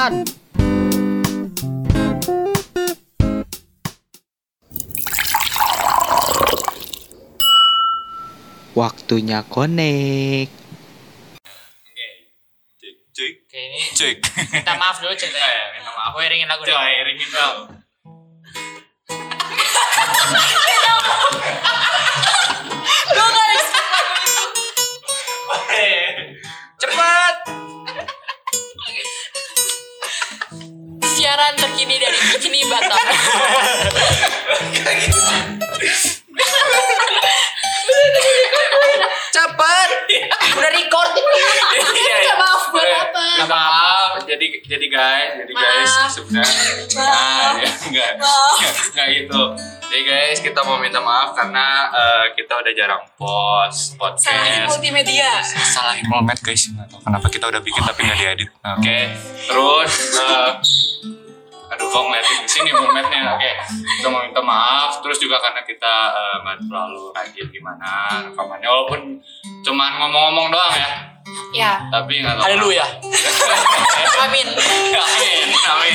Komplotan. Waktunya konek. Oke. Cek, cek, cek. minta maaf dulu cerita. Eh, minta maaf. Aku iringin lagu deh. Coy, iringin dong. Terkini dari Bikini Batam. Cepet. Udah record ini. Minta maaf buat Eh, apa? minta maaf. Jadi jadi guys, jadi guys sebenarnya nah, ya, enggak Maaf. enggak gitu. Jadi guys, kita mau minta maaf karena eh, kita udah jarang post podcast. Salahin multimedia. salah implement guys nggak tahu kenapa kita udah bikin tapi nggak diedit oke terus eh, aduh kok ngeliatin di sini momentnya oke kita mau minta maaf terus juga karena kita eh, nggak terlalu rajin gimana rekamannya walaupun cuman ngomong-ngomong doang ya Ya. tapi nggak tahu Haleluya. kenapa. Amin. amin amin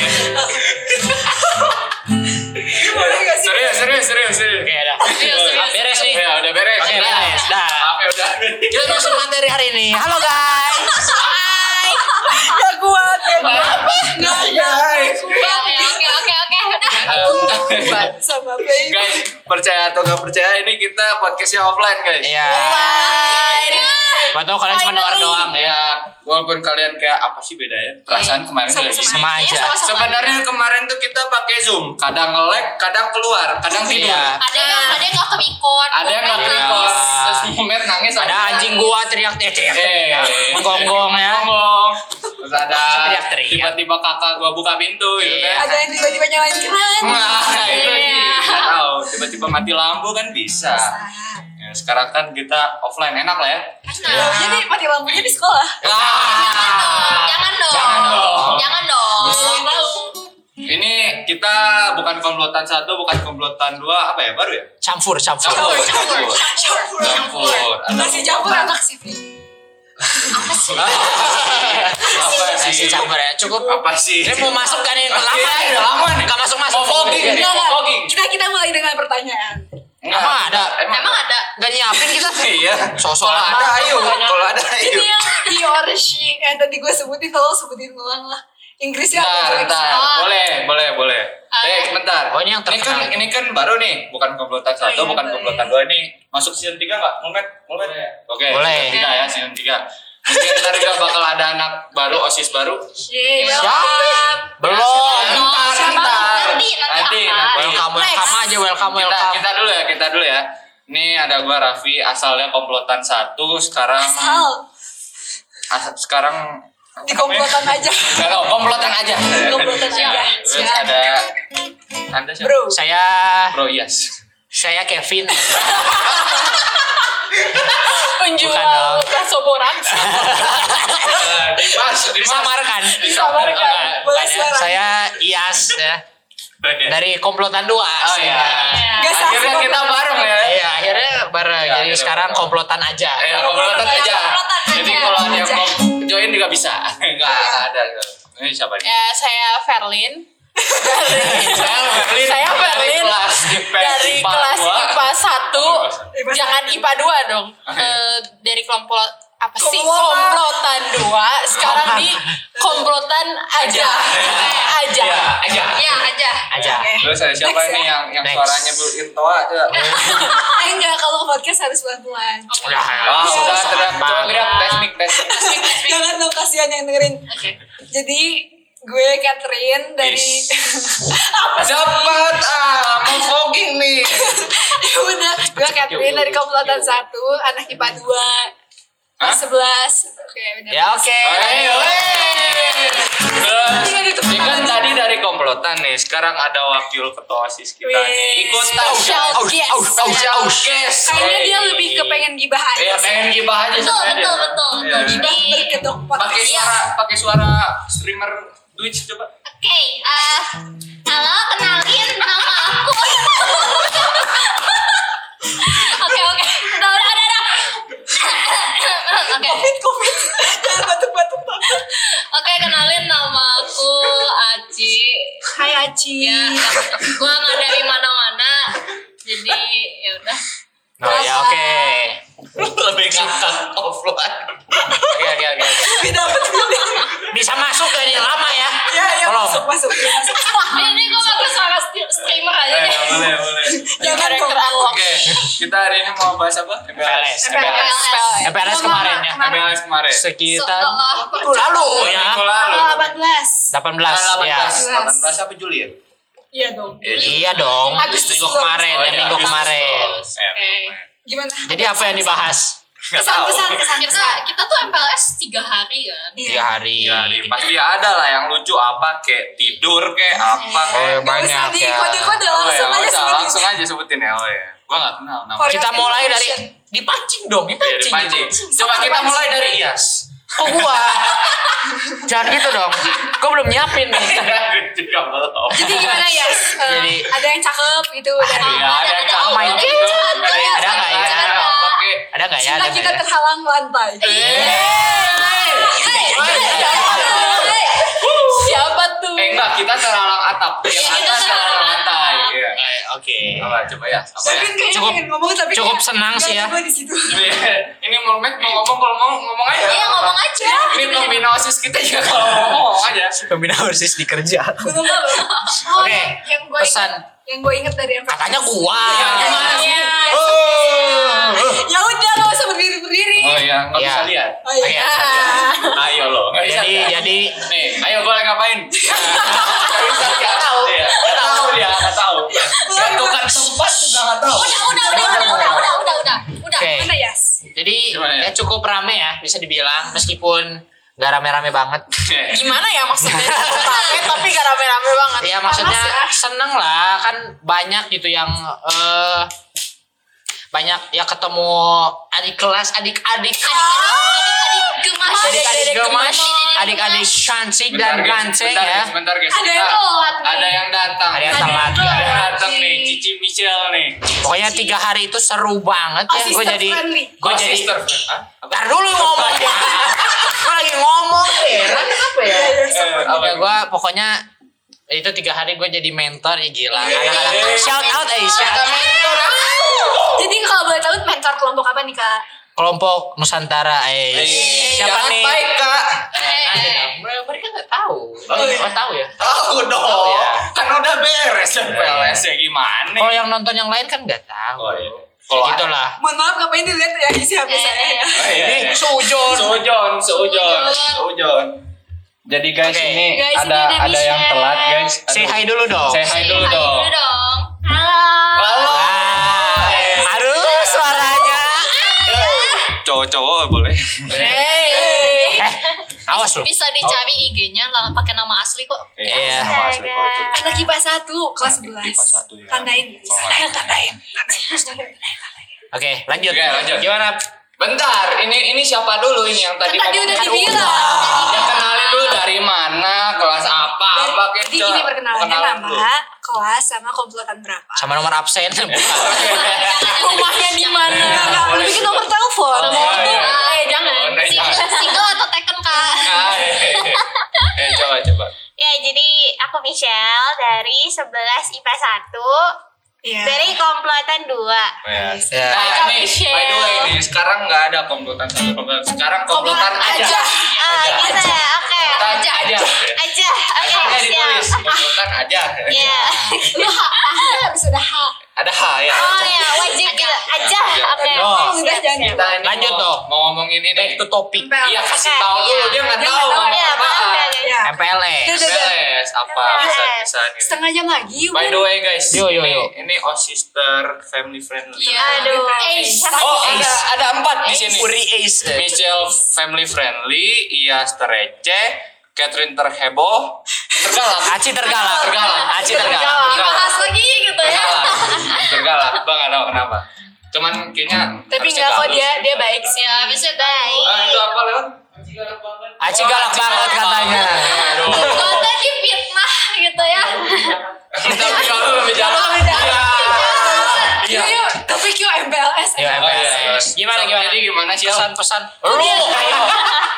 serius serius serius serius Oke, dah. Serius. Beres nih. ya udah beres Oke, Udah. beres. Dah. maaf ya udah Kita masuk materi hari ini. Halo guys. Gak kuat. Gak kuat. Gak guys Oke, oke, oke. Udah. Sama baby. guys percaya atau nggak percaya ini kita podcastnya offline guys Iya. Bye. Gua tau kalian cuma dengar doang ya. ya walaupun kalian kayak apa sih bedanya perasaan kemarin tuh lagi Sama aja. sebenarnya kemarin tuh kita pakai zoom kadang nge-lag kadang keluar kadang tidur Iya. Ada yang ada yang gak kemikot. ada yang nggak record terus nangis Ada anjing gua teriak teriak. eh Menggonggong ya. ngomong terus ada tiba-tiba kakak gua buka pintu gitu Iya. kan Ada yang tiba-tiba nyalain keran. Nah, itu sih. Iya. Nggak tahu tiba-tiba mati lampu kan bisa. Ya, sekarang kan kita offline enak lah ya. Nah, jadi mati lampunya di sekolah. Ah. Jangan dong. Jangan dong. Jangan dong. Belum tahu. Ini kita bukan komplotan satu, bukan komplotan dua, apa ya baru ya? Campur, campur. Campur, campur. Campur. Campur. Ada Nasi campur beberapa. enak sih, Fi. Apa sih? apa Nasi sih? campur ya. Cukup. Apa sih? Ini mau masuk kan ini? Lama Iya, ya? udah lama nih. Gak masuk masuk. Mau fogging nih, Enggak, enggak. fogging. Kita kita mulai dengan pertanyaan. Enggak. Emang ada? Emang Emang ada? Gak nyiapin kita. Iya. Sosok ada ayo, kalau ada ayo. Ini yang he or she yang tadi gue sebutin tolong sebutin ulang lah. Inggrisnya apa Bentar, bentar. sih? Boleh, boleh, boleh. Eh, bentar. Oh, ini yang kan, terkenal. ini kan baru nih, bukan komplotan satu, iya, bukan komplotan dua ini. Masuk season 3 enggak? Momen, momen. Oke, Boleh. season 3 ya, season 3. Mungkin ntar juga bakal ada anak baru, OSIS baru. Siapa? welcome. Belum. Ntar, ntar. Nanti, nanti Nanti, apa? nanti. Welcome, welcome aja, welcome, Kita, welcome. kita dulu ya, kita dulu ya. Ini ada gua Raffi, asalnya komplotan satu, sekarang Asal as- sekarang di komplotan aja. Tahu, komplotan aja. Komplotan aja. Terus ada Anda siapa? Bro. Saya Bro Iyas. saya Kevin. Penjual kasoboran. Eh, Dimas, Dimas. Disamarkan. Disamarkan. Ya. suara. Saya Iyas ya. Dari komplotan dua. Oh iya. Gak sah Akhirnya kita bareng ya. Iya, akhirnya bareng. Iya, Jadi akhirnya sekarang bareng. komplotan aja. Eh, komplotan aja. Juga bisa. Enggak ada. Ini siapa nih? Ya, saya Verlin Saya Berlin. Saya dari Berlin. kelas IPA dari kelas. IPA 1 IPA jangan. IPA 2 dong. Oke. Eh, dari kelompok apa sih Komplotan. 2 sekarang di komplotan aja. Eh, aja. Aja. Ya aja. Aja. Terus ada siapa Next ini ya. yang yang Next. suaranya Bu Irtoa coba. Eh, enggak kalau podcast harus pelan-pelan. Ya, Ah, Iya, udah sama. teriak coba teriak tes mic tes mic. Jangan dong kasihan yang dengerin. Jadi gue Catherine dari Dapat ah, mau fogging nih. Ya udah gue Catherine dari komplotan satu anak IPA dua Hah? sebelas oke udah Ya oke. Terus, ini kan tadi dari komplotan nih, sekarang ada wakil ketua OSIS kita nih. Aus, guest. aus, aus, aus. guest. kayaknya dia lebih ke pengen gibah aja Iya, pengen gibah aja Betul, betul, betul. Iya. betul. Jadi, berkedok Pakai podcast suara, pakai suara streamer Twitch coba. oke. eh, halo, kenalin nama ya Gua gak dari mana-mana jadi ya udah Oh ya oke. Okay. Lebih suka offline. Oke oke oke. Bisa masuk kan ini lama ya? Iya iya masuk masuk. Iya, masuk. ini gue ke suara streamer aja. ya. boleh boleh. Ya, terlalu. Oke kita hari ini mau bahas apa? MPLS. MPLS. MPLS kemarin ya. MPLS kemarin. Sekitar minggu lalu oh, ya. Minggu lalu. 18. 18. 18 ya. 18. 18 apa Juli ya? Iya dong. Iya dong. Agustus Minggu kemarin Oh, ya iya. minggu kemarin. Eh, Gimana? Jadi apa yang dibahas? nggak tahu. Pesan-pesan kesan kita kita tuh MPLS tiga hari kan. Tiga hari. Ya, di- pasti ada lah yang lucu apa kayak tidur kayak apa Oh kayak. banyak di ya. kode-kode Oh langsung ya, aja usah, sebutin. langsung aja sebutin ya. Oh ya. Gua nggak kenal nama. Kita mulai dari dipancing dong, Iya, dipancing. dipancing. Coba kita mulai dari Iyas. Oh gua. Jangan gitu dong. Gua belum nyiapin nih. Juga belum. Jadi gimana ya? Eh, Jadi- ada yang cakep gitu dari Iya, ada yang cakep. Ada yang Ada nggak ya? cakep, Oke. Ada nggak ya? cinta Ada kita ya? terhalang lantai. Siapa tuh? Eh enggak, kita terhalang atap. Yang Iya, kita atas terhalang terhalang lantai. Iya. Oke. Apa coba ya? Apa ya? Kayaknya Cukup- ngomong tapi cukup kayak senang sih ya. Di situ. Ini mau Mac mau ngomong kalau mau ngomong aja. Iya ngomong aja. Ini pembina OSIS kita juga kalau mau ngomong aja. Pembina OSIS di kerja. Oh, Oke, yang- gue pesan. yang gue inget dari. Katanya gua. Iya, gimana sih? Iya. Oh. Ya udah nggak usah berdiri sendiri. Oh iya, nggak ya. bisa lihat. Oh iya. Ayo lo. Jadi jadi nih, ayo gue ngapain? Gak bisa. Tahu. Iya, enggak tahu dia, enggak tahu. Gak tukar tempat juga enggak tahu. Udah, udah, udah, udah, udah, udah, udah, udah. Udah, mana ya? Jadi ya? cukup rame ya bisa dibilang meskipun gak rame-rame banget. Gimana ya maksudnya? tapi gak rame-rame banget. Ya maksudnya ya? seneng lah kan banyak gitu yang uh, banyak ya ketemu adik kelas adik-adik Adik-adik gemas. adik-adik gemas Adik-adik dan ganteng ya guys, Bentar guys, Ada yang telat nih. ada yang datang. Ada yang telat. Ada yang datang nih, Cici Michelle nih. pokoknya tiga hari itu seru banget ya Oh, gue jadi gue Oh, jadi? Apa? Ntar dulu ngomong ya gue lagi ngomong heran apa ya Eh, apa? ya gue pokoknya itu tiga hari gue jadi mentor ya gila anak-anak shout out eh shout out Jadi kalau boleh tahu mentor kelompok apa nih kak? kelompok Nusantara eh siapa nih baik kak. Eh, nanti dong. Mereka- nggak tahu oh tahu ya Tahu dong. Tahu ya. Kan udah beres PLS ya gimana? kalau yang nonton yang lain kan nggak tahu Oh, iya. kalau Kalau gitulah Mohon maaf ngapain dilihat ya isi HP saya ya. Oh, iya, iya. sujon Sujon, sujon, Sujon. Jadi guys Oke. ini Guys, ada ini ada ada yang telat guys. say Aduh. hi dulu dong Say hi dulu dong. dulu dong. Halo. Halo. Aduh suaranya Cowok-cowok boleh. eh awas lu Bisa dicari IG-nya lah pakai nama asli kok. Iya. Nama asli kok itu. Anak IPA 1 kelas 11. IPA satu, ya. Tandain. Oh, Tandain. oke lanjut Oke, lanjut. gimana Bentar, ini ini siapa dulu ini yang tadi Kan tadi ngomong? udah Kan dibilang. Ya, kenalin dulu dari mana, kelas apa, apa kayak Jadi ini perkenalannya nama, kelas, sama komplotan berapa. sama nomor absen Rumahnya di mana? Enggak, udah bikin nomor telepon. Oh, iya. Eh jangan. Oh, Si- jangan. Single atau taken kak? Eh, coba coba. Ya, jadi aku Michelle dari 11 IPA 1 Iya. dari komplotan 2. Ya. Ya. Nah, nih, Michelle. by the way nih, sekarang nggak ada komplotan satu komplotan. Sekarang komplotan aja. aja. Ah, gitu ya. Oke. Komplotan aja. Aja. Oke, Akhirnya siap. ditulis komplotan aja. Iya. Lu H, A habis udah H. Ada H ya. Oh ya, wajib gitu. Aja. Oke. Oh. Udah jangan. Kita ini Lanjut mau, dong. mau ngomongin ini. back to topic Iya kasih tahu dulu iya. dia nggak tahu. ngomong Iya, maaf apaan. ya. Ya. MPLS apa bisa bisa nih. Setengah jam lagi. By the way guys, Yo, yo, ini, yo. ini oh sister family friendly. Iya. Aduh. Eh, Oh ada ada empat di sini. Puri Ace Michelle family friendly, Iyas terreceh, Catherine terheboh, tergalak. Aci tergalak Tergalak. Aci tergalak Dibahas lagi gitu ya. Tergalak. Bang nggak tahu kenapa. Cuman kayaknya. Tapi enggak kok dia dia baik sih. Ya, bisa baik. Ah, itu apa Leon? Aci galak banget katanya. Kok tadi fitnah gitu ya. Tapi kalau lebih jauh. Iya. Yuk, topik yuk MPLS. Yuk, Oh, iya, iya. Gimana gimana? Jadi gimana sih? Pesan-pesan Lu ayo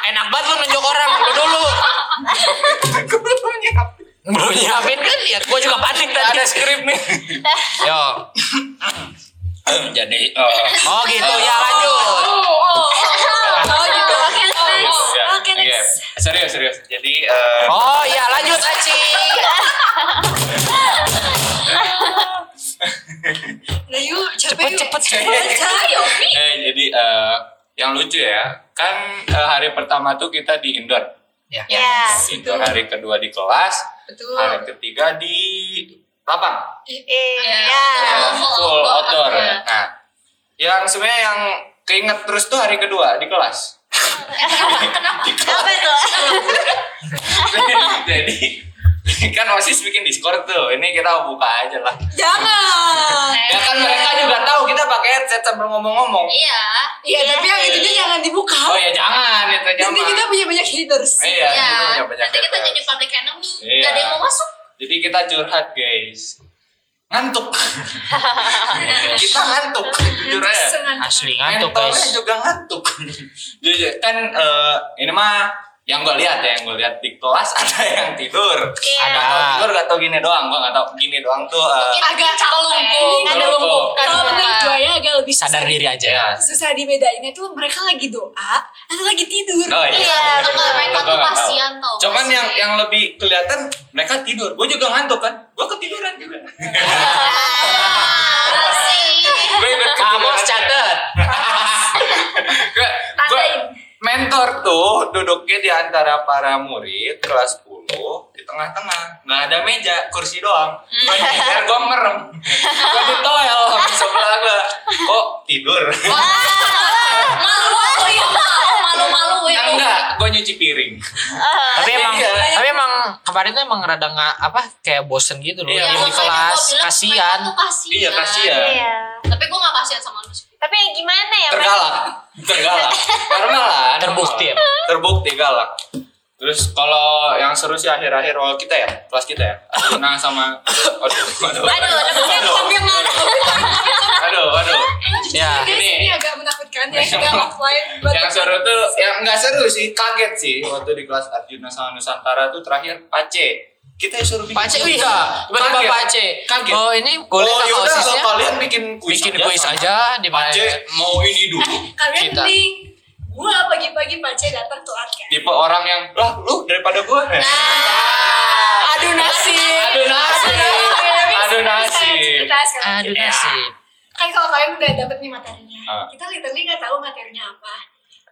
Enak banget lu nunjuk orang Lu dulu Belum nyiapin kan ya Gue juga panik tadi Ada skrip nih. Yo Jadi. oh. Oh gitu ya lanjut Oh gitu. Oke, next. Ya, Oke, iya. next. Serius, serius. Jadi eh, Oh iya lanjut Aci Ayo. eh, jadi eh, yang lucu ya, kan eh, hari pertama tuh kita di indoor. Ya. Ya. Indoor hari kedua di kelas, Betul. hari ketiga di lapang. Iya. Ya, full outdoor. Nah, yang sebenarnya yang keinget terus tuh hari kedua di kelas. Apa tuh? Jadi kan osis bikin Discord tuh. Ini kita buka aja lah. Jangan. Ya kan mereka juga tahu kita pakai headset sambil ngomong-ngomong. Iya. Iya, tapi yang itunya jangan dibuka. Oh ya jangan itu Nanti jangan. kita punya banyak haters. Iya, Iya. kita punya banyak Nanti kita jadi public enemy. Iya. Gak ada yang mau masuk. Jadi kita curhat guys. Ngantuk. kita ngantuk jujur aja. Asli ngantuk Mentalnya guys. juga ngantuk. Jujur kan eh, ini mah yang gue lihat ya, yang gue lihat di kelas ada yang tidur. Iya. Ada yang tidur gak tau gini doang, gue gak tau gini doang tuh. eh, Agak telungkup. Ada Ada lumpuh. Kalau menurut gue ya agak lebih Sadar susah- diri aja. ya. Susah dibedainnya tuh mereka lagi doa atau lagi tidur. Oh iya. Iya, enggak mereka Gua tuh kasihan tau. Cuman yang yang lebih kelihatan mereka tidur. Gue juga ngantuk kan. Gue ketiduran juga. mentor tuh duduknya di antara para murid kelas 10 di tengah-tengah. Nggak ada meja kursi doang. Gue nyetir gue merem. Gue di toel sama sebelah gue kok tidur enggak gue nyuci piring. Tapi emang Iya. tapi emang kemarin tuh emang rada nggak apa kayak bosen gitu loh. Iya, di kelas kasihan tuh kasihan. iya kasihan. Iya. Tapi gue gak kasihan sama lu. Tapi gimana ya? Tergalak. Tergalak. Karena lah Terbukti ya? terbukti galak. Terus kalau yang seru sih akhir-akhir waktu kita ya kelas kita ya. Nah sama aduh aduh Aduh, namanya aduh aduh. aduh ya Guys, Ini- ini agak menakutkan ya. Agak offline. yang seru tuh yang nggak seru sih kaget sih waktu di kelas Arjuna sama Nusantara tuh terakhir Pace kita suruh bikin Pace iya tiba-tiba. Pace Kaget. oh ini boleh oh, kakak osisnya kalian bikin kuis bikin kuis sama aja di mana Pace mau ini dulu Kalian Kita. mending gua pagi-pagi pace datang telat kan. tipe orang yang lah lu daripada gue Aduh nasib. aduh nasib aduh nasib Kita sekarang. aduh Ya. nasib Kan kalau kalian udah dapet nih materinya, Ah. kita literally nggak tahu materinya apa.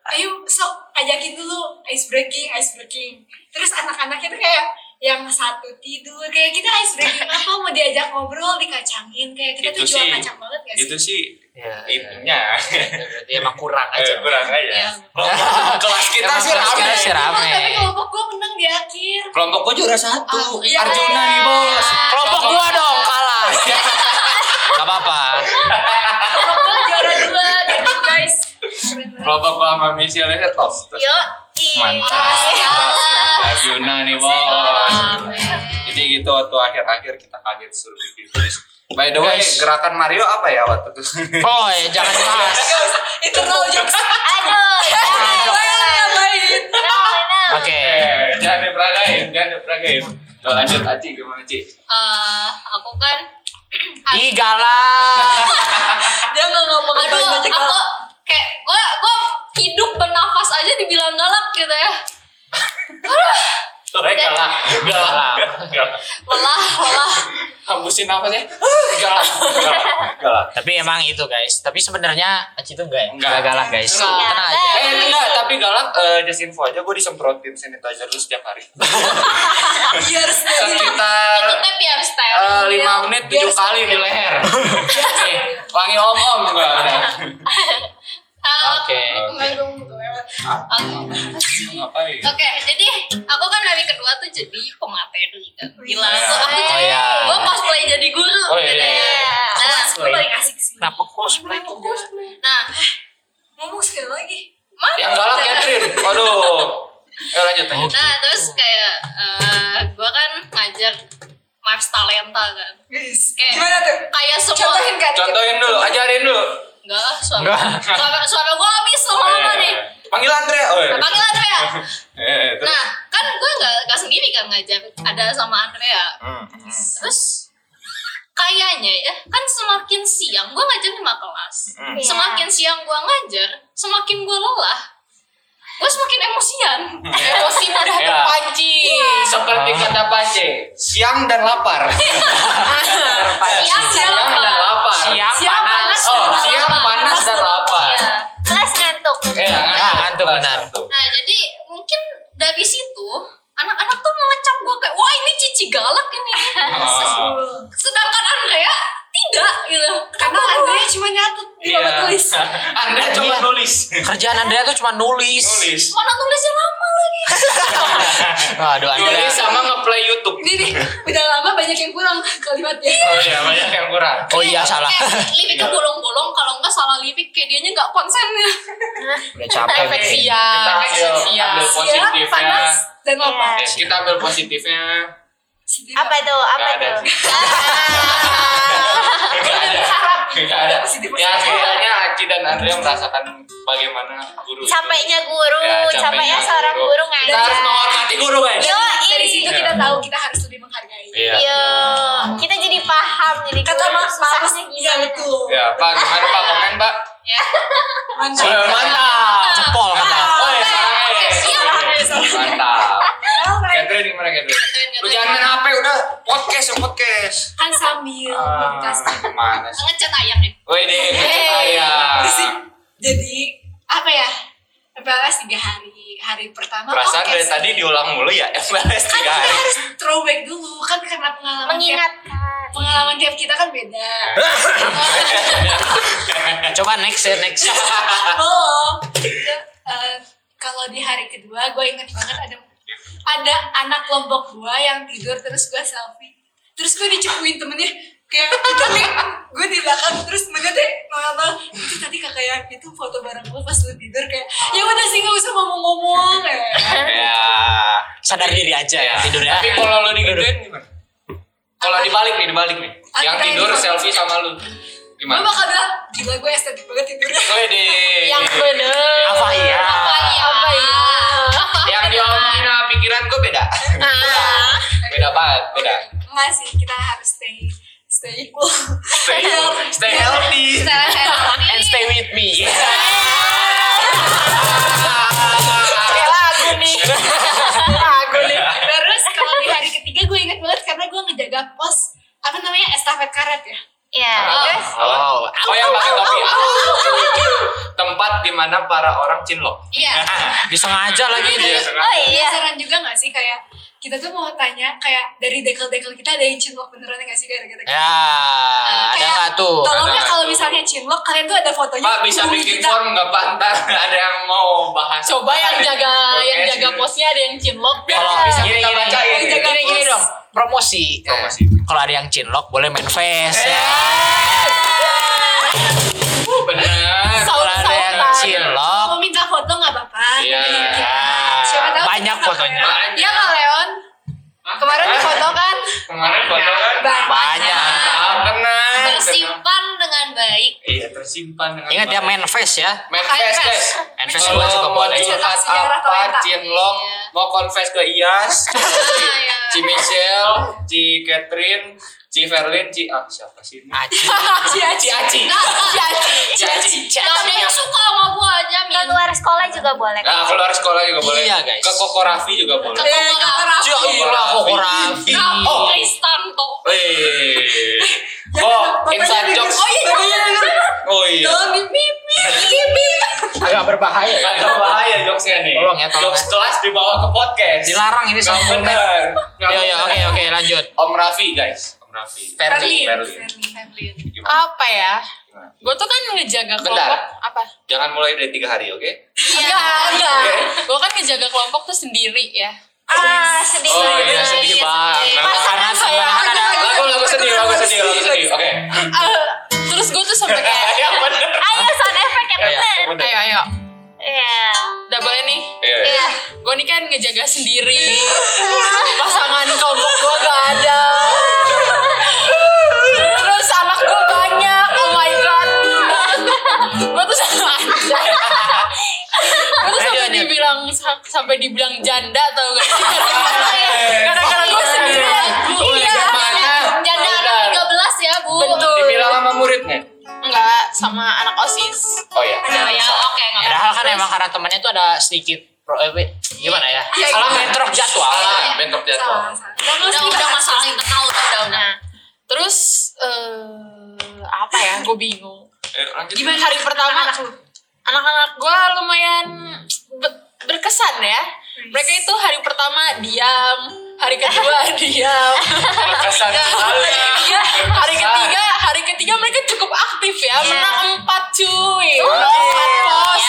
Ayo sok ajakin dulu ice breaking, ice breaking. Terus anak-anaknya tuh kayak yang satu tidur kayak kita ice breaking apa mau diajak ngobrol dikacangin kayak kita tuh Itu jual sih- kacang banget gak sih? itu sih ya, ya. itunya berarti emang kurang Eh, aja kurang aja Iya. kelas kita sih kelas rame kita sih rame Tapi kelompok gue menang di akhir. kelompok gue juara satu Ah, iya. Arjuna nih bos kelompok gua dong kalah Gak apa-apa Kelompok gue juara dua, gitu guys. kelompok gua sama Michelle nya top Yo. mantap. Arjuna nih bos jadi gitu waktu akhir-akhir kita kaget suruh bikin kuis by the way Guys. gerakan Mario apa ya waktu itu oh ya jangan dibahas Itu no jokes. Aduh. Oke eh jangan diperagain jangan diperagain Tuh, lanjut Aci gimana Ci Eh, aku kan ih galak. Dia nggak ngomong aduh banyak aku kayak gue gue hidup bernafas aja dibilang galak gitu ya. Tuh, eh, galak galak lelah lelah hembusin nafasnya. Galak galak galak tapi emang itu guys. Tapi sebenarnya Aci itu enggak ya? Enggak. galak guys. Tenang aja. Eh enggak, tapi galak eh, just info aja. Gue disemprotin sanitizer terus setiap hari. Biar sendiri. Sekitar style eh, lima menit tujuh Biar kali di leher. Wangi om om gue udah. oke Enggak dong, gue lewat. Ngapain? Oke, jadi aku kan hari kedua tuh jadi pemateri kan. Gila, Iya. tuh aku Oh, jadi iya. gue cosplay jadi guru Oh, iya, gitu iya. ya. Nah, Gue paling asik sih. kenapa cosplay nah, Ngomong sekali lagi. mana? Yang galak Catherine. Waduh. Eh lanjut lanjut. Nah, terus kayak eh gue kan ngajar Mars Talenta kan. Kayak- gimana tuh? Kayak semua Contohin kan? Contohin dulu, ajarin dulu. Enggak lah, suara Enggak. suara, suara gue habis sama lama nih. Panggil Andre. Oh, iya. Panggil Andrea. Eh, terus. Nah, kan gue nggak nggak sendiri kan ngajar, ada sama Andrea. Hmm, hmm. Terus kayaknya ya kan semakin siang gue ngajar lima kelas Hmm. Iya. semakin siang gue ngajar semakin gue lelah gue semakin emosian. Emosi mudah ya. terpanci ya. seperti kata Pace siang dan lapar. Siang, siang dan lapar. siang, siang panas, panas oh siang panas dan lapar. Iya. Plus ngantuk. Ya, ya ngantuk benar. nah jadi mungkin dari situ anak-anak tuh mengecam gue kayak wah ini cici galak ini. Oh. Sedangkan Andrea tidak gitu. Karena Andrea cuma nyatet di Iya. bawah tulis. Anda coba Iya. nulis. Kerjaan Andrea tuh cuma nulis. Nulis. Mana tulisnya lama lagi. Waduh, Andrea. Nulis sama nge-play YouTube. Ini nih, udah lama banyak yang kurang kalimatnya. Oh iya, banyak yang kurang. Oh iya salah. Kayak liriknya bolong-bolong kalau enggak salah lirik kayak dianya enggak konsen ya. Udah capek. Efek. Kita efek positifnya. panas, dan. Iya. Ya, kita ambil positifnya. Apa tuh? Apa tuh? Gak ada. Gak ada. Ya setidaknya Aci dan Andrea merasakan bagaimana guru. Capeknya guru, Ya, capeknya seorang guru Kita harus ngajar. menghormati guru guys. Yo, Dari situ Iya. kita tahu kita harus lebih menghargai. Iya. Yo, kita jadi paham jadi Kata guru Mak susahnya Iya gimana. betul. Ya, Pak, gimana Pak komen, Pak? Mantap. Eh, Mantap. Jempol kata. Catherine gimana? Catherine, Lu jangan main HP udah podcast ya podcast. Kan sambil Ah, meditasi. Ke mana sih? Ngecat ayam ya. Woi deh, Hey. ayam. Jadi apa ya? Balas tiga hari. Hari pertama Perasaan oke dari sih. tadi diulang mulu ya. Balas kan tiga kita hari. harus throwback dulu kan karena pengalaman tiap, Mengingatkan. pengalaman tiap kita kan beda. Coba next ya next. Oh, eh, kalau di hari kedua gue inget banget ada ada anak kelompok gue yang tidur terus gue selfie terus gue dicepuin temennya kayak tapi gue di belakang terus temennya deh nonton itu tadi kakak yang itu foto bareng gue pas lu tidur kayak ya udah sih nggak usah ngomong-ngomong ya Ya. Sadar diri aja ya tidur ya. Tapi kalau lu digituin gimana? Kalau dibalik nih, dibalik nih. Yang tidur selfie sama lu. gue Gimana? bakal bilang gila gue estetik banget tidurnya. Yang bener. Apa iya? Apa ya? Pikiran gue beda. Nah, Beda banget, beda. enggak sih kita harus stay stay cool Stay, stay healthy. And stay with me. kayak lagu nih. Lagu nih. terus kalau di hari ketiga gue inget banget karena gue ngejaga pos apa namanya estafet karet ya Ya, terus Oh, Oh yang pakai topi. Tempat di mana para orang cinlok. iya disengaja lagi dia. Oh iya. penasaran juga gak sih kayak kita tuh mau tanya kayak dari dekel-dekel kita ada yang cinlok beneran gak sih gara-gara kita Ya, ada Kayak, nggak tuh? tolong ya Ada. kalau misalnya cinlok kalian tuh ada fotonya Pak bisa bikin kita. form nggak pantas? Ada yang mau bahas? Coba yang jaga yang jaga posnya ada yang cinlok. Biar Kalau bisa kita bacain. Yang jaga gini gini pos. dong, promosi. Promosi. Kalau ada yang cinlok boleh main face ya. Bener. Kalau ada yang cinlok, mau minta foto nggak apa-apa Iya. ya, Siapa tahu banyak kita fotonya. Banyak. Iya nggak Leon Hah? kemarin Hah? foto kan Kemarin foto kan? Banyak. Tenang. Tersimpan dengan baik. Iya tersimpan dengan Ingat ya baik. main face ya. Main face guys. Main face gua juga mau boleh. curhat Sejarah apa, cinlok, Iya. mau confess ke Iyas, Iya. Ci Michelle, Ci Catherine, Ci Verlin, Ci ah siapa sih ini? Aci. Ci Aci Ci Aci. Ci Aci Ci Aci. Ada yang suka sama gua aja Ke luar sekolah juga boleh. Nah, keluar sekolah juga boleh. Iya, guys. Ke Koko Raffi juga boleh. Ke Koko Koko Raffi. Ya ilah kok Raffi. Oh. Kristanto. Wih. Oh, inside jokes. oh iya denger Oh iya. Tolong bip bip bip bip Agak berbahaya ya. Agak bahaya jokesnya nih. Tolong ya, tolong Jokes ya. kelas dibawa ke podcast. Dilarang ini sama bener. Ya ya oke oke lanjut. Om Raffi guys. Om Raffi. Gimana? Apa ya? Gue tuh kan ngejaga Bentar. kelompok apa? Jangan mulai dari tiga hari, oke? Enggak, enggak. Oke. Gue kan ngejaga kelompok tuh sendiri ya. Ah, sedih. Oh iya sedih banget. Karena saya ada Lagu lagu sedih, lagu sedih, lagu sedih. Oke. Eh, terus gue tuh sampai kayak Ya bener. Ayo sound effect yang Iya, bener. ayo ayo Iya. udah boleh nih Iya. Iya. gue nih kan ngejaga sendiri pasangan kelompok gue gak ada terus anak gue banyak oh my god gue tuh sama gue tuh sampai dibilang sampai dibilang janda tau gak sih gara-gara gue Padahal kan Terus- emang karena temennya tuh ada sedikit pro, eh, gimana ya? Iya, Salah iya. bentrok jadwal. Ah, bentrok jadwal. salah salah udah udah masalah internal udah udah udah Nah. terus eh apa ya gue bingung Eh, lanjut. gimana hari pertama anak-anak gue lumayan berkesan ya. Mereka itu hari pertama diam, hari kedua diam, Berkesan sekali. Iya, hari ketiga, hari ketiga mereka cukup aktif ya, menang empat cuy, menang empat pos,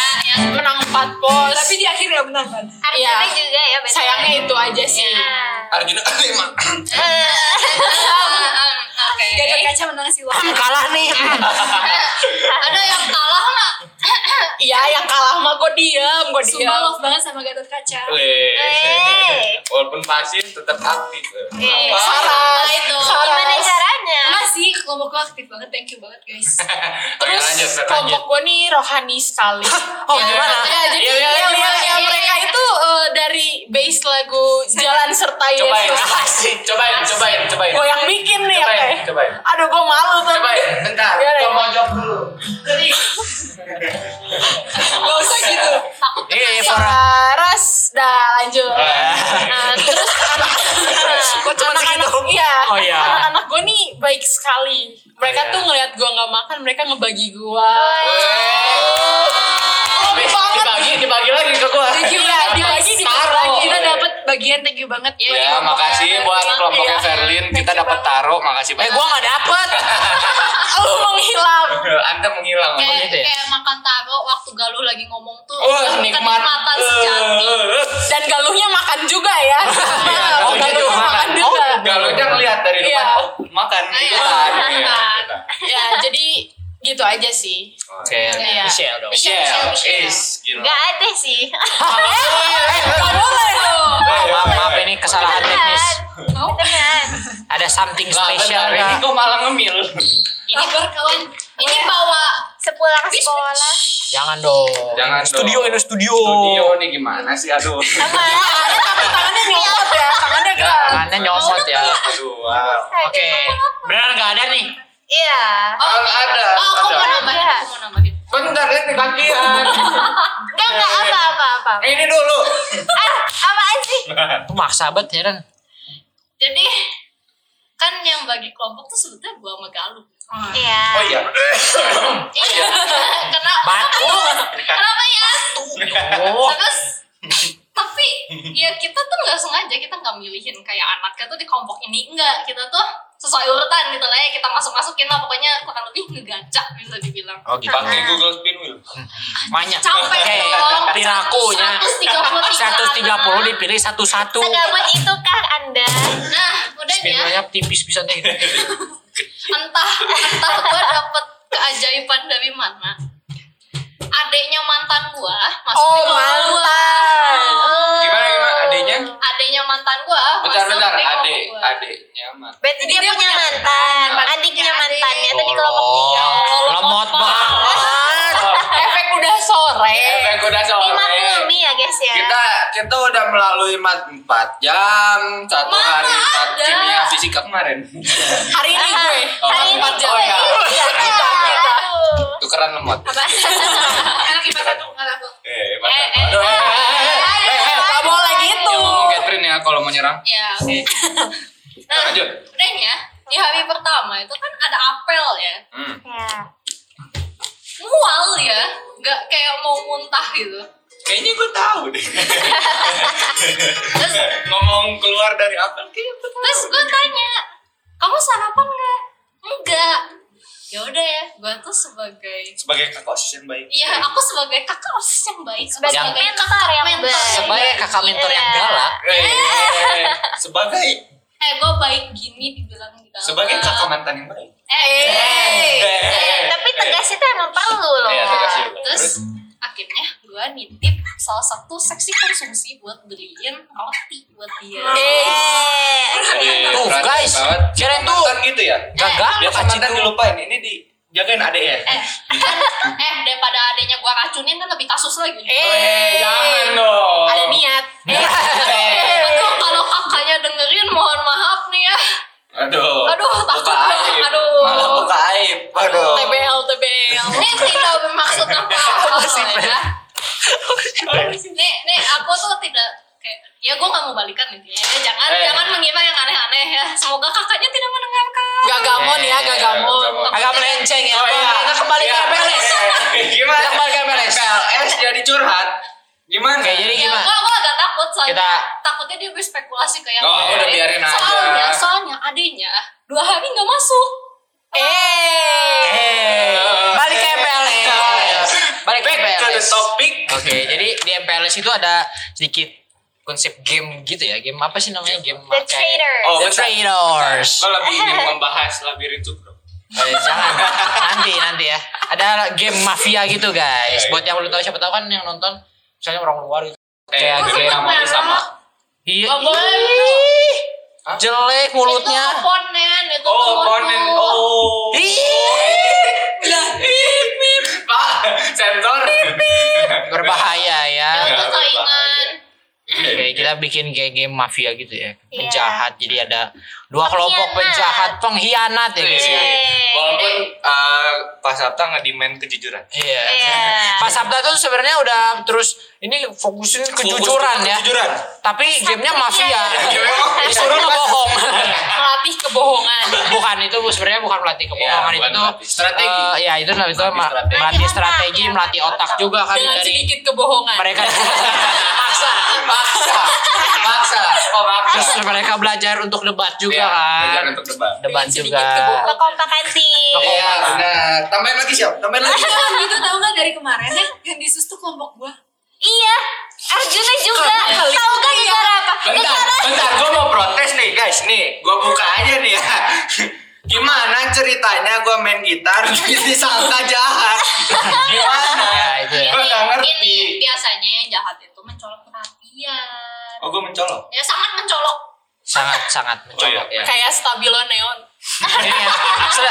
menang empat pos. Tapi di akhir ya menang kan. Iya. Arjuna juga ya betul. sayangnya itu aja sih. Arjuna lima. Oke. Gatot kaca menang sih wah. Kalah nih. Ada yang kalah nggak? Iya, yang kalah mah gue diam, gue Sumpah diam. love banget sama Gatot kaca. Weh. Eh. Walaupun pasif tetap aktif. Eh, Apa? Saras, itu. Gimana caranya? Enggak sih, kelompokku aktif banget. Thank you banget guys. Terus lanjut, kelompok gue nih rohani sekali. Oh, Ya, gimana? Ya, jadi iya, yang, gimana? yang mereka itu eh, dari base lagu Jalan Serta Cobain, Yesus. cobain, cobain, cobain. Gue yang bikin nih, Cobain, oke. Cobain. Aduh, gue malu tuh. Cobain, bentar. Iya, iya. mojok dulu. Gak usah gitu. Eh, para Saras, dah lanjut. Nah, terus anak Kok cuma anak-anak segitu? iya, Oh, iya. anak-anak gue nih baik sekali. Mereka Oh, iya. tuh ngelihat gue nggak makan, mereka ngebagi gue. Weh. Dibagi, dibagi lagi ke gua. Bagian thank you banget ya. Ya, makasih buat kelompoknya Verlin. Kita dapat taruh, makasih Eh, banyak. gua nggak dapet. Lu menghilang. Anda menghilang. Kayak, gitu ya? kayak makan taro waktu Galuh lagi ngomong tuh Wah, nikmat. kenikmatan sejati. Eh, Dan galuhnya makan juga ya. Oh, galuhnya gitu, makan makan. juga. Galuhnya ngeliat dari Iya. depan, oh, makan. Iya, Ikutan. makan. Iya. Ya, jadi gitu aja sih. Oke, Iya. Michelle dong. Michelle, is, gila. Gak ada sih. Gak boleh dong. Maaf, maaf, ini kesalahan teknis. Beneran. Ada something bentar, ini nggak? kok malah ngemil? Ini berkawan. Ini bawa Sepulang sekolah. Jangan dong. Jangan Studio dong. ini studio. Studio nih gimana sih? Aduh. Sama. Tangannya nyopot ya, tangannya gerak. Tangannya nyomot ya. Aduh, wow. Oke, benar nggak ada nih? Iya. Oh, ada. Oh, aku mau nambahin, aku mau nambahin. Bentar, ini bagian. Enggak, enggak apa apa apa. ini dulu. Ah, apaan sih? Tuh maksa banget heran. Jadi kan yang bagi kelompok tuh sebetulnya gua sama Galuh. Iya. Oh iya. Iya. Karena Batu. kenapa ya? Oh, Terus tapi ya kita tuh nggak sengaja kita nggak milihin kayak anaknya tuh di kelompok ini enggak kita tuh sesuai urutan gitu lah ya kita masuk masukin lah pokoknya kurang lebih ngegacak bisa dibilang oh gitu. Pakai Google Spin Wheel. Banyak. capek Oke, dong pirakunya. 133 130 dipilih satu-satu. Segabut itu kah Anda? nah udahnya Spinnya tipis bisa nih. entah entah gua dapet keajaiban dari mana adeknya mantan gua masuk Oh, gua mantan. Gimana adeknya mantan gua Bentar masuk bentar, gua. adeknya mah. Berarti dia, Dia punya mantan. mantan. Adiknya mantannya adik. tuh di kelompok dia. Lemot banget. Efek udah sore. Efek udah sore. Dimaklumi ya guys ya. Kita kita udah melalui mat 4 jam satu Mana hari ada? kimia fisika kemarin. Hari ini gue. Oh, Hari ini. empat jam. Oh, iya. Iya, kita, kita. Tukeran lemot. Anak ipa satu nggak laku. Eh, Eh, eh, Aduh, eh, eh, eh, eh, kalau mau nyerang. ya oke Nah, lanjut. udahnya di hari pertama itu kan ada apel ya Hmm. Ya. mual ya nggak kayak mau muntah gitu Kayaknya gue tahu deh. terus Ngomong keluar dari apa? Kayaknya gue tahu. terus gue tanya kamu sarapan nggak enggak ya udah ya gue tuh sebagai Sebagai kakak osis yang baik. Iya, aku sebagai kakak osis yang baik, Sebagai sebagai mentor kakak yang mentor. baik. Sebagai kakak mentor yang Iya. galak. Eh, eh, eh, sebagai Eh, gue baik gini dibilang gitu. sebagai kakak mantan yang baik. Eh, Eh, eh, Tapi tegas itu emang perlu loh. Iya, tegas itu. terus akhirnya gue nitip salah satu seksi konsumsi buat beliin roti buat dia. Eh. Eh, Tuh, guys. Sama tuh- gitu ya. Gagal Biasa mantan dilupain. Ini di jagain adek ya. Eh, eh daripada adanya gue racunin kan lebih kasus lagi. Eh, jangan dong. Ada niat. Eh, Aduh, kalau kakaknya dengerin mohon maaf nih ya. Aduh. Aduh, takut aib. Aduh. Malah buka aib. Aduh. TBL, TBL. Ini tidak bermaksud apa-apa ya. Nih, nih aku tuh tidak kayak ya gue gak mau balikan intinya ya. Jangan Eh. jangan mengira yang aneh-aneh ya. Semoga kakaknya tidak mendengarkan. Gak gamon ya, gak gamon. Agak melenceng ya. Oh iya. Kita kembali ke Iya. MLS. Eh, Gimana? Kita kembali ke MLS. MLS jadi curhat. Gimana? Oke, jadi Ya, gimana? gua, gua agak takut soalnya Kita- takutnya dia berspekulasi ke yang Oh, lain. udah biarin aja. Soalnya, soalnya adenya dua hari nggak masuk. Eh, balik ke MPLS. Balik ke Back to the MPLS. topic. Oke, jadi di MPLS itu ada sedikit konsep game gitu ya. Game apa sih namanya? Game The kayak- Trader. Oh, The. Traders. Lo lebih ingin membahas labirin cukro. Eh, jangan nanti nanti ya. Ada game mafia gitu guys. Buat yang belum tahu siapa tahu kan yang nonton misalnya orang luar gitu. Eh, Kayak game. namanya sama. Iya. Boleh. ih, Jelek Itu mulutnya. oponen, itu Oh, oponen. Oh. Pak, sensor. berbahaya ya. Saingan. Oke, kita bikin kayak game mafia gitu ya. Iya. Penjahat. Jadi ada dua kelompok penjahat, pengkhianat ya guys ya. Yeay. Walaupun uh, Pak Sabta nge-demand kejujuran. Iya. Iya. Pak Sabda tuh sebenarnya udah terus ini fokusin kejujuran ya. Kejujuran. Tapi gamenya mafia. Iya. Disuruh ngebohong. Melatih kebohongan. bukan itu bu sebenarnya bukan melatih kebohongan Iya, itu tuh. Strategi. eh, ya itu itu Melatih ma- strategi. melatih strategi, melatih otak juga kan Dengan dari sedikit kebohongan. mereka maksa Maksa. Maksa. Oh, maksa. terus mereka belajar untuk debat juga Iya, kan belajar untuk debat. debat Dengan juga sedikit kebohongan. Kekompakan tim. Iya, benar. Tambahin lagi siap. Tambahin lagi. Jangan gitu tau gak dari kemarin ya yang disus tuh kelompok gua. Iya. Arjuna juga. Tahu gak negara apa? Bentar, bentar, gue mau protes nih guys, nih, gue buka aja nih ya. Gimana ceritanya gue main gitar disangka jahat? Gimana? ya itu ya Gue gak ngerti. Ini biasanya yang jahat itu mencolok perhatian. Oh gue mencolok. Ya sangat mencolok. sangat sangat mencolok ya Kayak stabilo neon. ya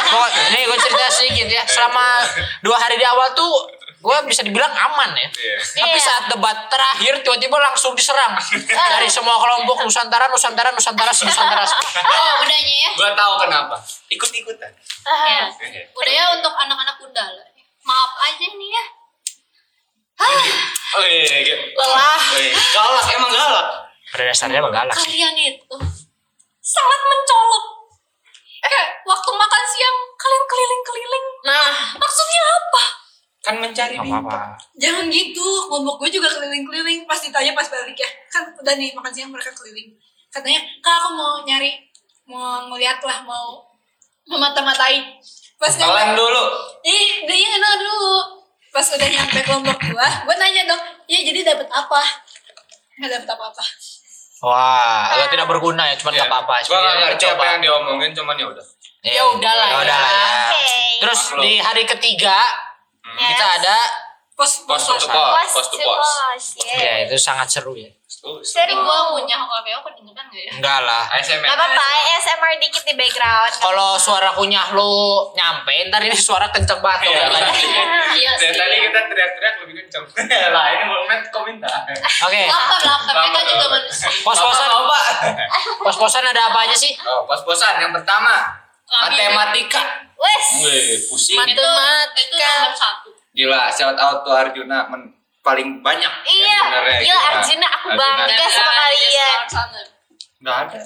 pokok- ini gue cerita sedikit ya selama dua hari di awal tuh gue bisa dibilang aman ya Iya. Tapi Iya. saat debat terakhir tiba-tiba langsung diserang dari semua kelompok Nusantara, Nusantara, Nusantara, Nusantara. Oh, udahnya ya. Gue tahu kenapa. Ikut-ikutan. Ya. Udah ya untuk anak-anak Undala. Maaf aja nih ya. Oh iya, iya, iya. Lelah. Oh, iya. Galak, emang galak. Pada dasarnya emang galak sih. Kalian itu sangat mencolok. Eh, waktu makan siang kalian keliling-keliling. Nah, Maksudnya apa? Kan mencari bintang. Jangan gitu, kelompok gue juga keliling-keliling. Pas ditanya pas balik ya, kan udah nih makan siang mereka keliling. Katanya, kak aku mau nyari, mau ngeliat lah, mau memata-matai. Pas nyampe, dulu. ih, dia enak dulu. Pas udah nyampe kelompok gue, gue nanya dong, iya jadi dapat apa? Nggak dapat apa-apa. Wah, agak tidak berguna ya, cuman gak apa-apa. Gue gak Sebenarnya ngerti apa coba. yang diomongin, cuman ya udah. Ya udahlah ya. ya. udahlah ya. Terus Maklum. di hari ketiga Yes. kita ada Pos, Pos pos, to pos. pos, Pos pos to to pos. pos. Yeah. ya itu sangat seru ya. Seru, Seru. gua punya HKPO kedengeran gak ya? Enggak lah. ASMR. Gak apa-apa, ASMR dikit di background. Kalau suara kunyah lu nyampe, ntar ini suara kenceng banget. Iya. kan? Iya Dari sih. tadi kita teriak-teriak lebih kenceng. lah ini momen komentar. Oke, Lapar, lapar. Mereka Lapar, juga manusia. pos-posan, pos-posan ada apa aja sih? Oh, pos-posan yang pertama. Matematika. Wes. Wih, pusing. Itu, itu nomor satu. Gila, shout out to Arjuna men- paling banyak. Iya, sebenarnya, gila Arjuna aku bangga sama kalian. Gak ada.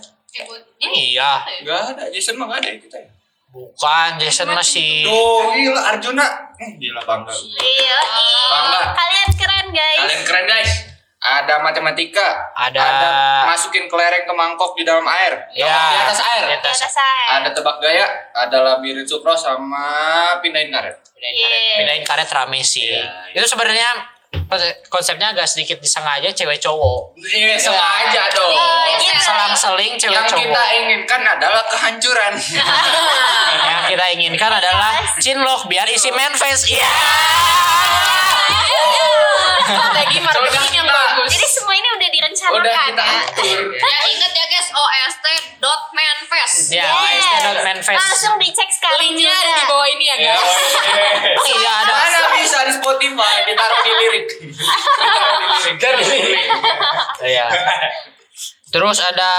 Eh, Iya. apa ya? Gak ada. Jason mah gak ada ya kita ya. Bukan, Jason masih. Tuh, gila Arjuna. Hmm, Gila bangga. Iya, Bangga. kalian keren guys. Kalian keren guys. Ada matematika. Ada- masukin kelereng ke mangkok di dalam air. Ya, di atas air. Di Di atas. atas saya. Ada tebak gaya, ada labirin sukro sama pindahin karet. Pindahin karet, Iya. pindahin karet rame sih. Iya, iya. Itu sebenarnya konsepnya agak sedikit disengaja cewek cowok. Iya, sengaja dong. Iya. Selang-seling cewek Yang cowok. kita inginkan adalah kehancuran. Yang kita inginkan adalah cinlok biar isi manifest. Iya. strategi marketing yang bagus. Jadi semua ini direncanakan Udah kita ya. atur. Ya ingat ya guys, ost.manfest. Ya, Yes. OST.manifest. Langsung dicek sekali Linknya ada di bawah ini ya Ya, guys. Oh iya ada. Mana bisa di Spotify ditaruh di lirik. Ditaruh di lirik. Iya. Terus ada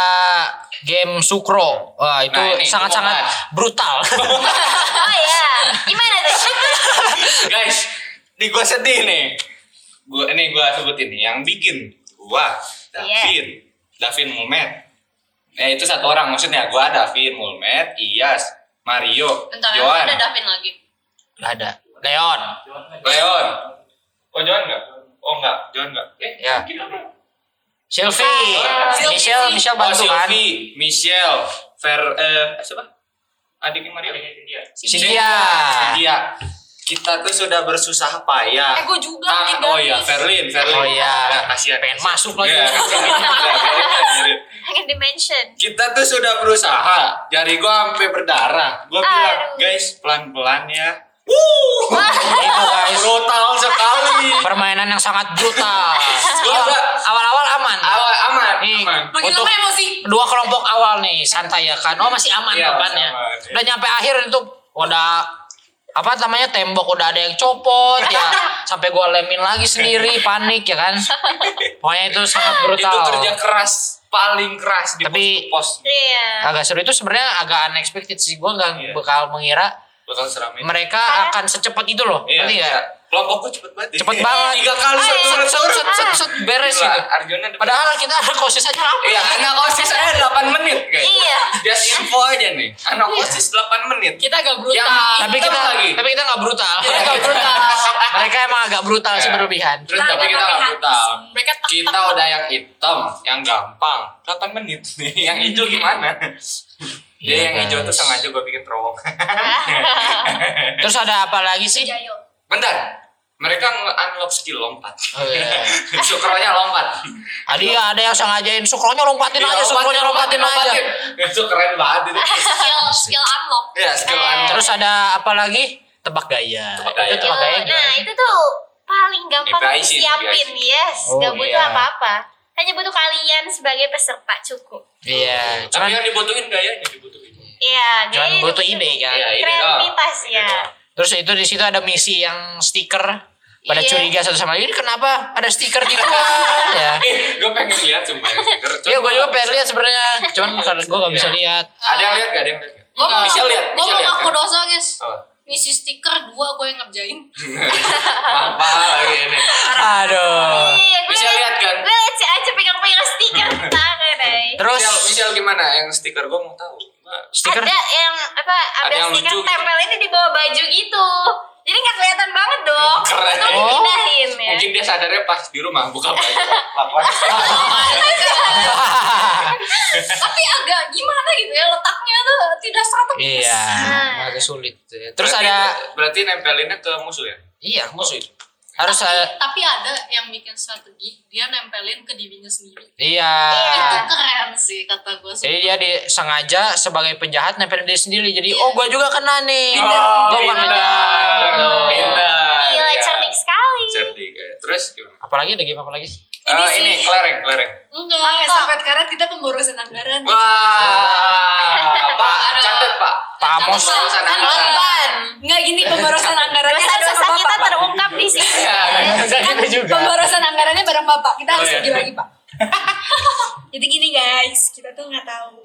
game Sukro. Wah, itu Nah, sangat-sangat brutal. Oh ya, gimana tuh? Guys, nih gue sedih nih. Gua ini gua sebutin nih yang bikin gua Davin, Davin Mulmet. Eh itu satu orang maksudnya gua Davin Mulmet, Iyas, Mario, Bentar, Joan, ada Davin lagi. Gak ada. Leon. Leon. Oh Joan enggak? Oh enggak, Joan enggak. Eh, Ya Ya. Sylvie, Michelle, Michelle Oh, bantu kan? Sylvie, Michelle, Fer, eh, siapa? Adiknya Mario. Cynthia. Cynthia. Kita tuh sudah bersusah payah. Eh, gue juga Ah, nih, oh iya, Ferlin, Ferlin. Oh iya. Nah, kasihan. Pengen masuk lagi. Iya. Pengen dimention. Kita tuh sudah berusaha. Jari gua sampai berdarah. Gua bilang, Aduh. guys, pelan-pelan ya. Itu guys. Brutal sekali. Permainan yang sangat brutal. Awal-awal aman. Awal aman, Nih, aman. Makin untuk emosi. dua kelompok awal nih santai ya kan. Oh masih aman Iya, aman, iya. Udah nyampe akhir itu udah apa namanya tembok udah ada yang copot ya sampai gua lemin lagi sendiri panik ya kan pokoknya itu sangat brutal Itu kerja keras, paling keras di Tapi- pos. Iya. agak seru itu sebenarnya agak unexpected sih gua nggak Iya. bakal mengira Bakal seram ini. mereka akan secepat itu loh Iya, ngerti nggak? Kelompokku cepet banget. cepet banget Tiga kali set, satu set, set, set, set, set, beres Gila, gitu Arjuna depan. padahal kita ada kosis aja lama Iya, anak OSIS saya 8 menit, guys. Iya. Just info aja nih. Anak OSIS 8 menit. Kita agak brutal. Yang- tapi kita lagi. tapi kita nggak brutal Kita agak brutal. mereka emang agak brutal sih Iya. berlebihan Terus Kita tapi kita hati brutal. Mereka Kita udah yang hitam, yang gampang. 8 menit. yang hijau gimana? Dia Iya, yang hijau tuh sengaja gue bikin terowong. terus ada apa lagi sih Jayo. Bentar. Mereka nge-unlock skill lompat. Oh, iya. Sukronya lompat. Tadi ada yang sengajain sukronya lompatin Iya, aja, sukronya lompatin, aja. Itu keren banget itu. skill skill unlock Ya, skill unlock. Terus ada apa lagi? Tebak gaya. Tebak gaya. Itu tebak gaya Nah, gimana? itu tuh paling gampang dibaisin. yes. Oh, Gak butuh iya. apa-apa. Hanya butuh kalian sebagai peserta cukup. Iya, Tapi yang dibutuhin gayanya dibutuhin. Iya, jadi butuh ide kan. Iya, Kreativitas ya. Terus itu di situ ada misi yang stiker pada Iya. curiga satu sama lain. Ini kenapa ada stiker di ya. Eh, gue pengen lihat sumpah yang stiker. Iya, gue juga pengen lihat sebenarnya. Cuman karena gue gak bisa lihat. Ada yang lihat gak? Ada yang lihat? gue mau Bisa lihat, gue mau ngaku dosa guys Oh. misi stiker dua gue yang ngerjain Apa lagi ini? Aduh. Iya, Bisa lihat kan? Gue lihat si Aca pegang-pegang stiker tangan. Terus Michelle, Michelle gimana? Yang stiker gue mau tahu. Stiker Ada yang apa? Ada, Ada yang stiker lucu gitu. tempel ini di bawah baju gitu. Jadi nggak kelihatan banget dong. Keren. Itu Oh. dipindahin ya. Mungkin dia sadarnya pas di rumah buka baju. Tapi agak gimana gitu ya letaknya tuh tidak strategis Iya, Nah. agak sulit. Terus Berarti- ada berarti nempelinnya ke musuh ya? iya musuh itu. Harus tapi, ada tapi ada yang bikin strategi dia nempelin ke dirinya sendiri iya. itu keren sih kata gue Jadi dia disengaja sebagai penjahat nempelin diri sendiri. Jadi oh gue juga kena nih. Oh, Gue bukan pintar. Gila, Ya. cerdik sekali. Cerdik. ya. Terus gimana? Apalagi ada game apa lagi? Eh, ini kelereng, kelereng. enggak Oke, Pak. sampai sekarang kita pemborosan anggaran. Wah, Pak, catat Pak. Pak Amos. Pemborosan kan anggaran. beban. Nggak gini pemborosan anggarannya adalah Dosa-dosa Bapak. kita terungkap di sini. Ya, kan pemborosan anggarannya bareng bapak kita harus Oh, iya. pergi lagi pak jadi gini guys kita tuh nggak tahu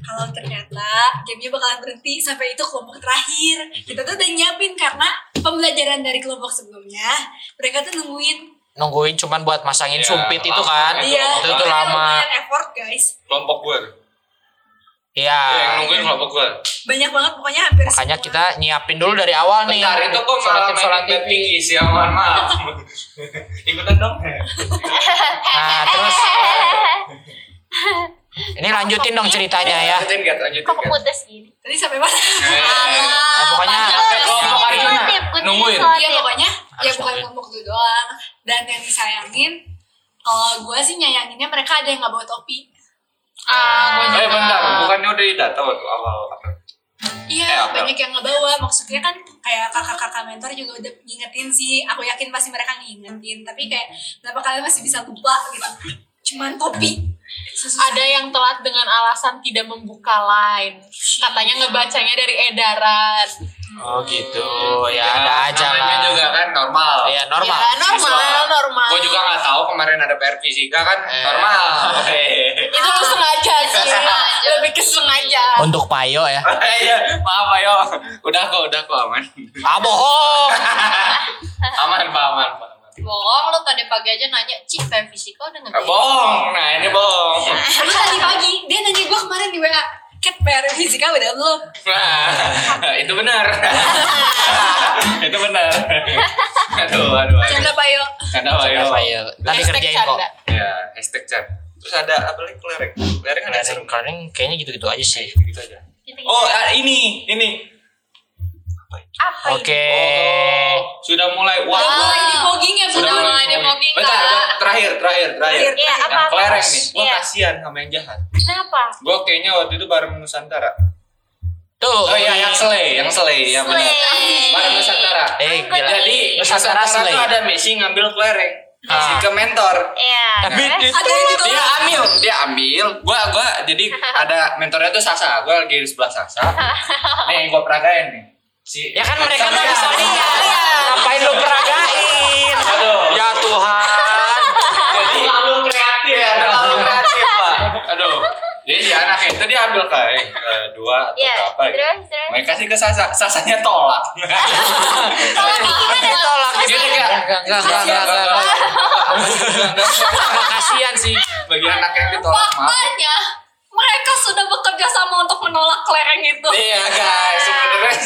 kalau ternyata gamenya bakalan berhenti sampai itu kelompok terakhir kita tuh udah nyiapin karena pembelajaran dari kelompok sebelumnya mereka tuh nungguin Nungguin cuman buat masangin Iya, sumpit itu lama kan. itu. iya Itu tuh makanya lama. effort guys Kelompok gue. Iya. Ya, yang nungguin kelompok gue. banyak banget pokoknya hampir Makanya semua. kita nyiapin dulu dari awal nih. Bentar, itu kok malah tip sholat main TV. tinggi sih, ya, mohon maaf. Ikutan dong. Nah terus ini lanjutin dong ceritanya ya. Lanjutin gak? Lanjutin Kok gak? keputus gini? tadi sampai mana Nah, pokoknya Sampai kelompok Arjuna. Selotip, gue Nungguin. Iya pokoknya ya bukan kelompok itu doang dan yang disayangin kalau gue sih nyayanginnya mereka ada yang nggak bawa topi Ah, gue Eh juga. bentar, bukannya udah didata waktu awal apa? Iya, Eh, apa? banyak yang nggak bawa. Maksudnya kan kayak kakak-kakak mentor juga udah ngingetin sih. Aku yakin pasti mereka ngingetin. Tapi kayak kenapa kalian masih bisa lupa gitu? Cuman topi. Sesusah. Ada yang telat dengan alasan tidak membuka line. Katanya ngebacanya dari edaran. Oh gitu. Ya ada aja lah. juga kan normal. Iya normal. Ya, normal, normal. Gue juga nggak tahu kemarin ada PR fisika kan Eh. normal. Itu lu sengaja sih. Lebih ke sengaja. Untuk Payo ya. Iya, maaf ayo. Udah kok, udah kok aman. Ah bohong. Aman, Pak, aman, Pak. bohong pagi aja nanya cik PM fisika udah Eh, ngerjain bohong. Nah, ini bohong. Tapi tadi pagi dia nanya gue kemarin di WA. Cat PR fisika udah belum? Nah, itu benar. itu benar. Aduh, aduh. aduh. Canda Pak Yo. Canda. Viral. Nanti Hashtag kerjain kok. Ya, hashtag chat. Terus ada apa lagi kelereng? Kelereng ada seru. Kalian kayaknya gitu-gitu aja sih. Gitu aja. Oh, ah, ini, ini. Apa Oke. Oh, sudah mulai wah. Udah mulai debugging ya, Sudah udah mulai debugging Bentar, bentar, terakhir, terakhir, terakhir. Iya, apa? Yang kelereng nih. Gua Iya. kasihan sama yang jahat. Kenapa? Gua kayaknya waktu itu bareng Nusantara. Tuh. Oh iya, yang selei, yang selei, ya benar. Bareng Nusantara. Eh, gila. Jadi Nusantara Nusantara tuh ada misi ngambil kelereng. Misi Ah. ke mentor. Iya. Tapi gitu. Dia ambil, dia ambil. Gua gua jadi ada mentornya tuh Sasa. Gua lagi di sebelah Sasa. Nih, gua peragain nih. Si Ya kan mereka nggak bisa lihat. Ngapain lu peragain? Aduh. Ya Tuhan. Jadi terlalu kreatif ya, terlalu kreatif, Pak. Aduh. Jadi si anak itu dia ambil kayak eh, dua atau Iya. berapa gitu. Terus, terus. Mereka kasih ke Sasa, Sasanya tolak. Ditolak Gitu gitu. kayak, Enggak, enggak, enggak, enggak, enggak. Enggak kasihan sih. Bagi anak yang ditolak. Faktanya, mereka sudah bekerja sama untuk menolak kelereng itu. Iya guys,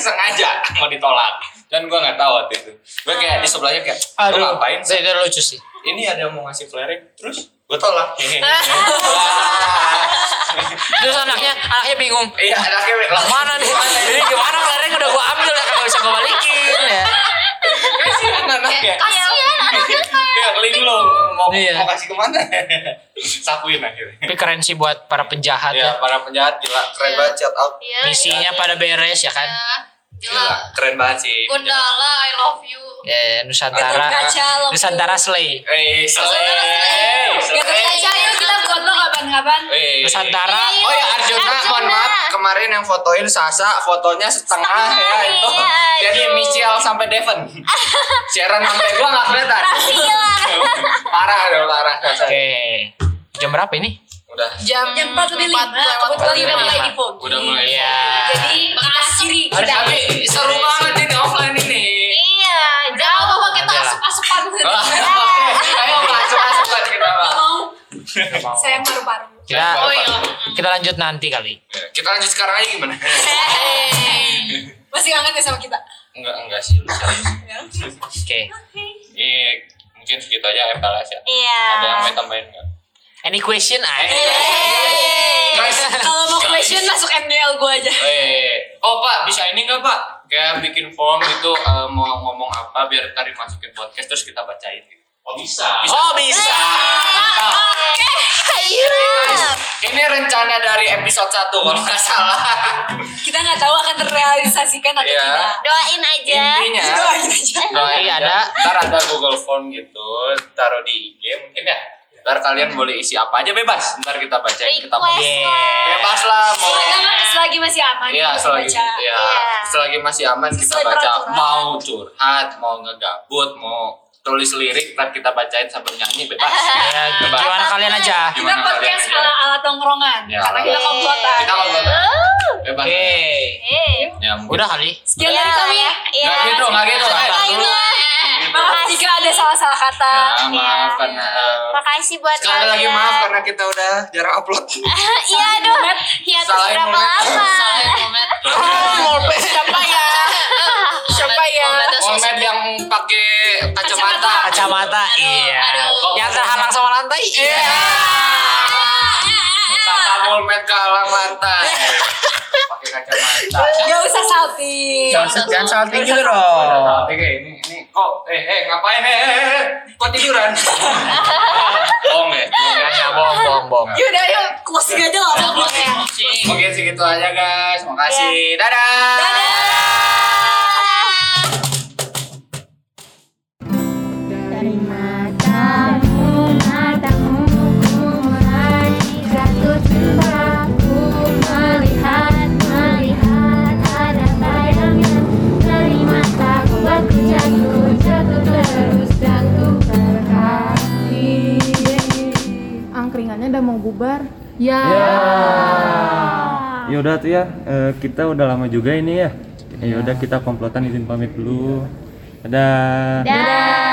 sengaja mau ditolak. Dan gua nggak tahu waktu itu. Gue kayak di sebelahnya kayak, Aduh, ngapain? Itu itu lucu sih. Ini ada yang mau ngasih kelereng, terus gue tolak. Terus anaknya, anaknya bingung. Iya, anaknya Lah mana nih? Ini gimana kelereng udah gua ambil ya kagak bisa gua balikin ya. Kasihan anaknya. Kasihan anaknya kayak linglung mau Iya. mau kasih ke mana? Sapuin akhirnya. Tapi keren sih buat para penjahat Ya, ya. para penjahat gila, keren banget shout out. Iya, Misinya pada beres ya kan. gila. Gila, keren banget sih. Gundala, I love you. Ya, Nusantara. Lo. Nusantara Slay. Eh, selesai. Gatot kaca yuk kita buat lo kapan-kapan. Eh. Nusantara. Oh ya Arjuna, mohon maaf kemarin yang fotoin Sasa fotonya setengah ya itu. iya, Jadi aduh. Michelle sampai Devon. Sharon sampai gua nggak kelihatan. parah dong parah. Oke. Jam berapa ini? Udah. Jam Jam 4 lebih 5, lewat kebetulan lima. udah mulai di vogue. Udah mulai. Iya. Jadi kita. Tapi seru banget ini offline ini. Iya, jauh. apa-apa kita Adalah. asup-asupan Oke, ayo masuk masuk kita. Pak. Gak mau. Saya paru-paru. Kita Oh iya. kita lanjut nanti kali. Kita lanjut sekarang aja gimana? Masih kangen ya sama kita? Enggak enggak sih. serius. Ya. Oke. Ini mungkin segitu aja FLS ya. Iya. Ada yang mau tambahin nggak? Any question? Ah, Guys, Kalau mau question masuk MDL gue aja. Eh, oh Pak, bisa ini nggak Pak? Kayak bikin form itu eh, mau ngomong apa biar tadi masukin podcast terus kita bacain. gitu. Oh bisa. bisa. Oh bisa. Ayo. Ini rencana dari episode 1 kalau nggak salah. Kita nggak tahu akan terrealisasikan atau Iya. tidak. Doain aja. Intinya, Doain aja. doain Iya, aja. ada. Ntar ada Google Form gitu, taruh di IG mungkin ya. Ntar kalian boleh isi apa aja bebas. Ntar kita bacain, kita Request Yeah. lah. bebas lah mau. Selagi masih aman. Iya, selagi baca. ya, Iya. selagi masih aman kita Sesuai baca. peraturan. Mau curhat, mau ngegabut, mau tulis lirik, ntar kita bacain sambil nyanyi bebas. Ya, Bebas. gimana kalian aja? Kita Gimana podcast ala ala tongkrongan. Ya, Karena kita komplotan. Kita ngobrol. Bebas. Oke. Eh. Ya. Udah kali. Sekian Iya, dari kami. Iya. Nggak gitu, nggak gitu. Nggak Ntar gitu. Maaf jika ada salah-salah kata. Ya, maaf karena eh, Makasih buat sekali lagi kalian. maaf karena kita udah jarang upload. Iya aduh. Hiatus Salahin berapa lama? Salah moment. Molpes siapa ya? Siapa ya? Olmed yang pakai kacamata. Kacamata. Iya. Yang terhalang sama lantai. Iya. Sama Olmed ke lantai. Pakai kacamata. Gak usah salting. Jangan jangan salting gitu Ada dong. tapi kayak ini ini kok eh eh ngapain eh eh, eh kok tiduran? Bohong ya. Ya, bohong, bohong, bohong. Yaudah yuk closing aja lah. Oke segitu aja guys. Makasih. Dadah. Terima udah mau bubar ya Ya udah tuh ya, eh, kita udah lama juga ini ya. Ya udah kita komplotan izin pamit dulu. Dadah. Dadah.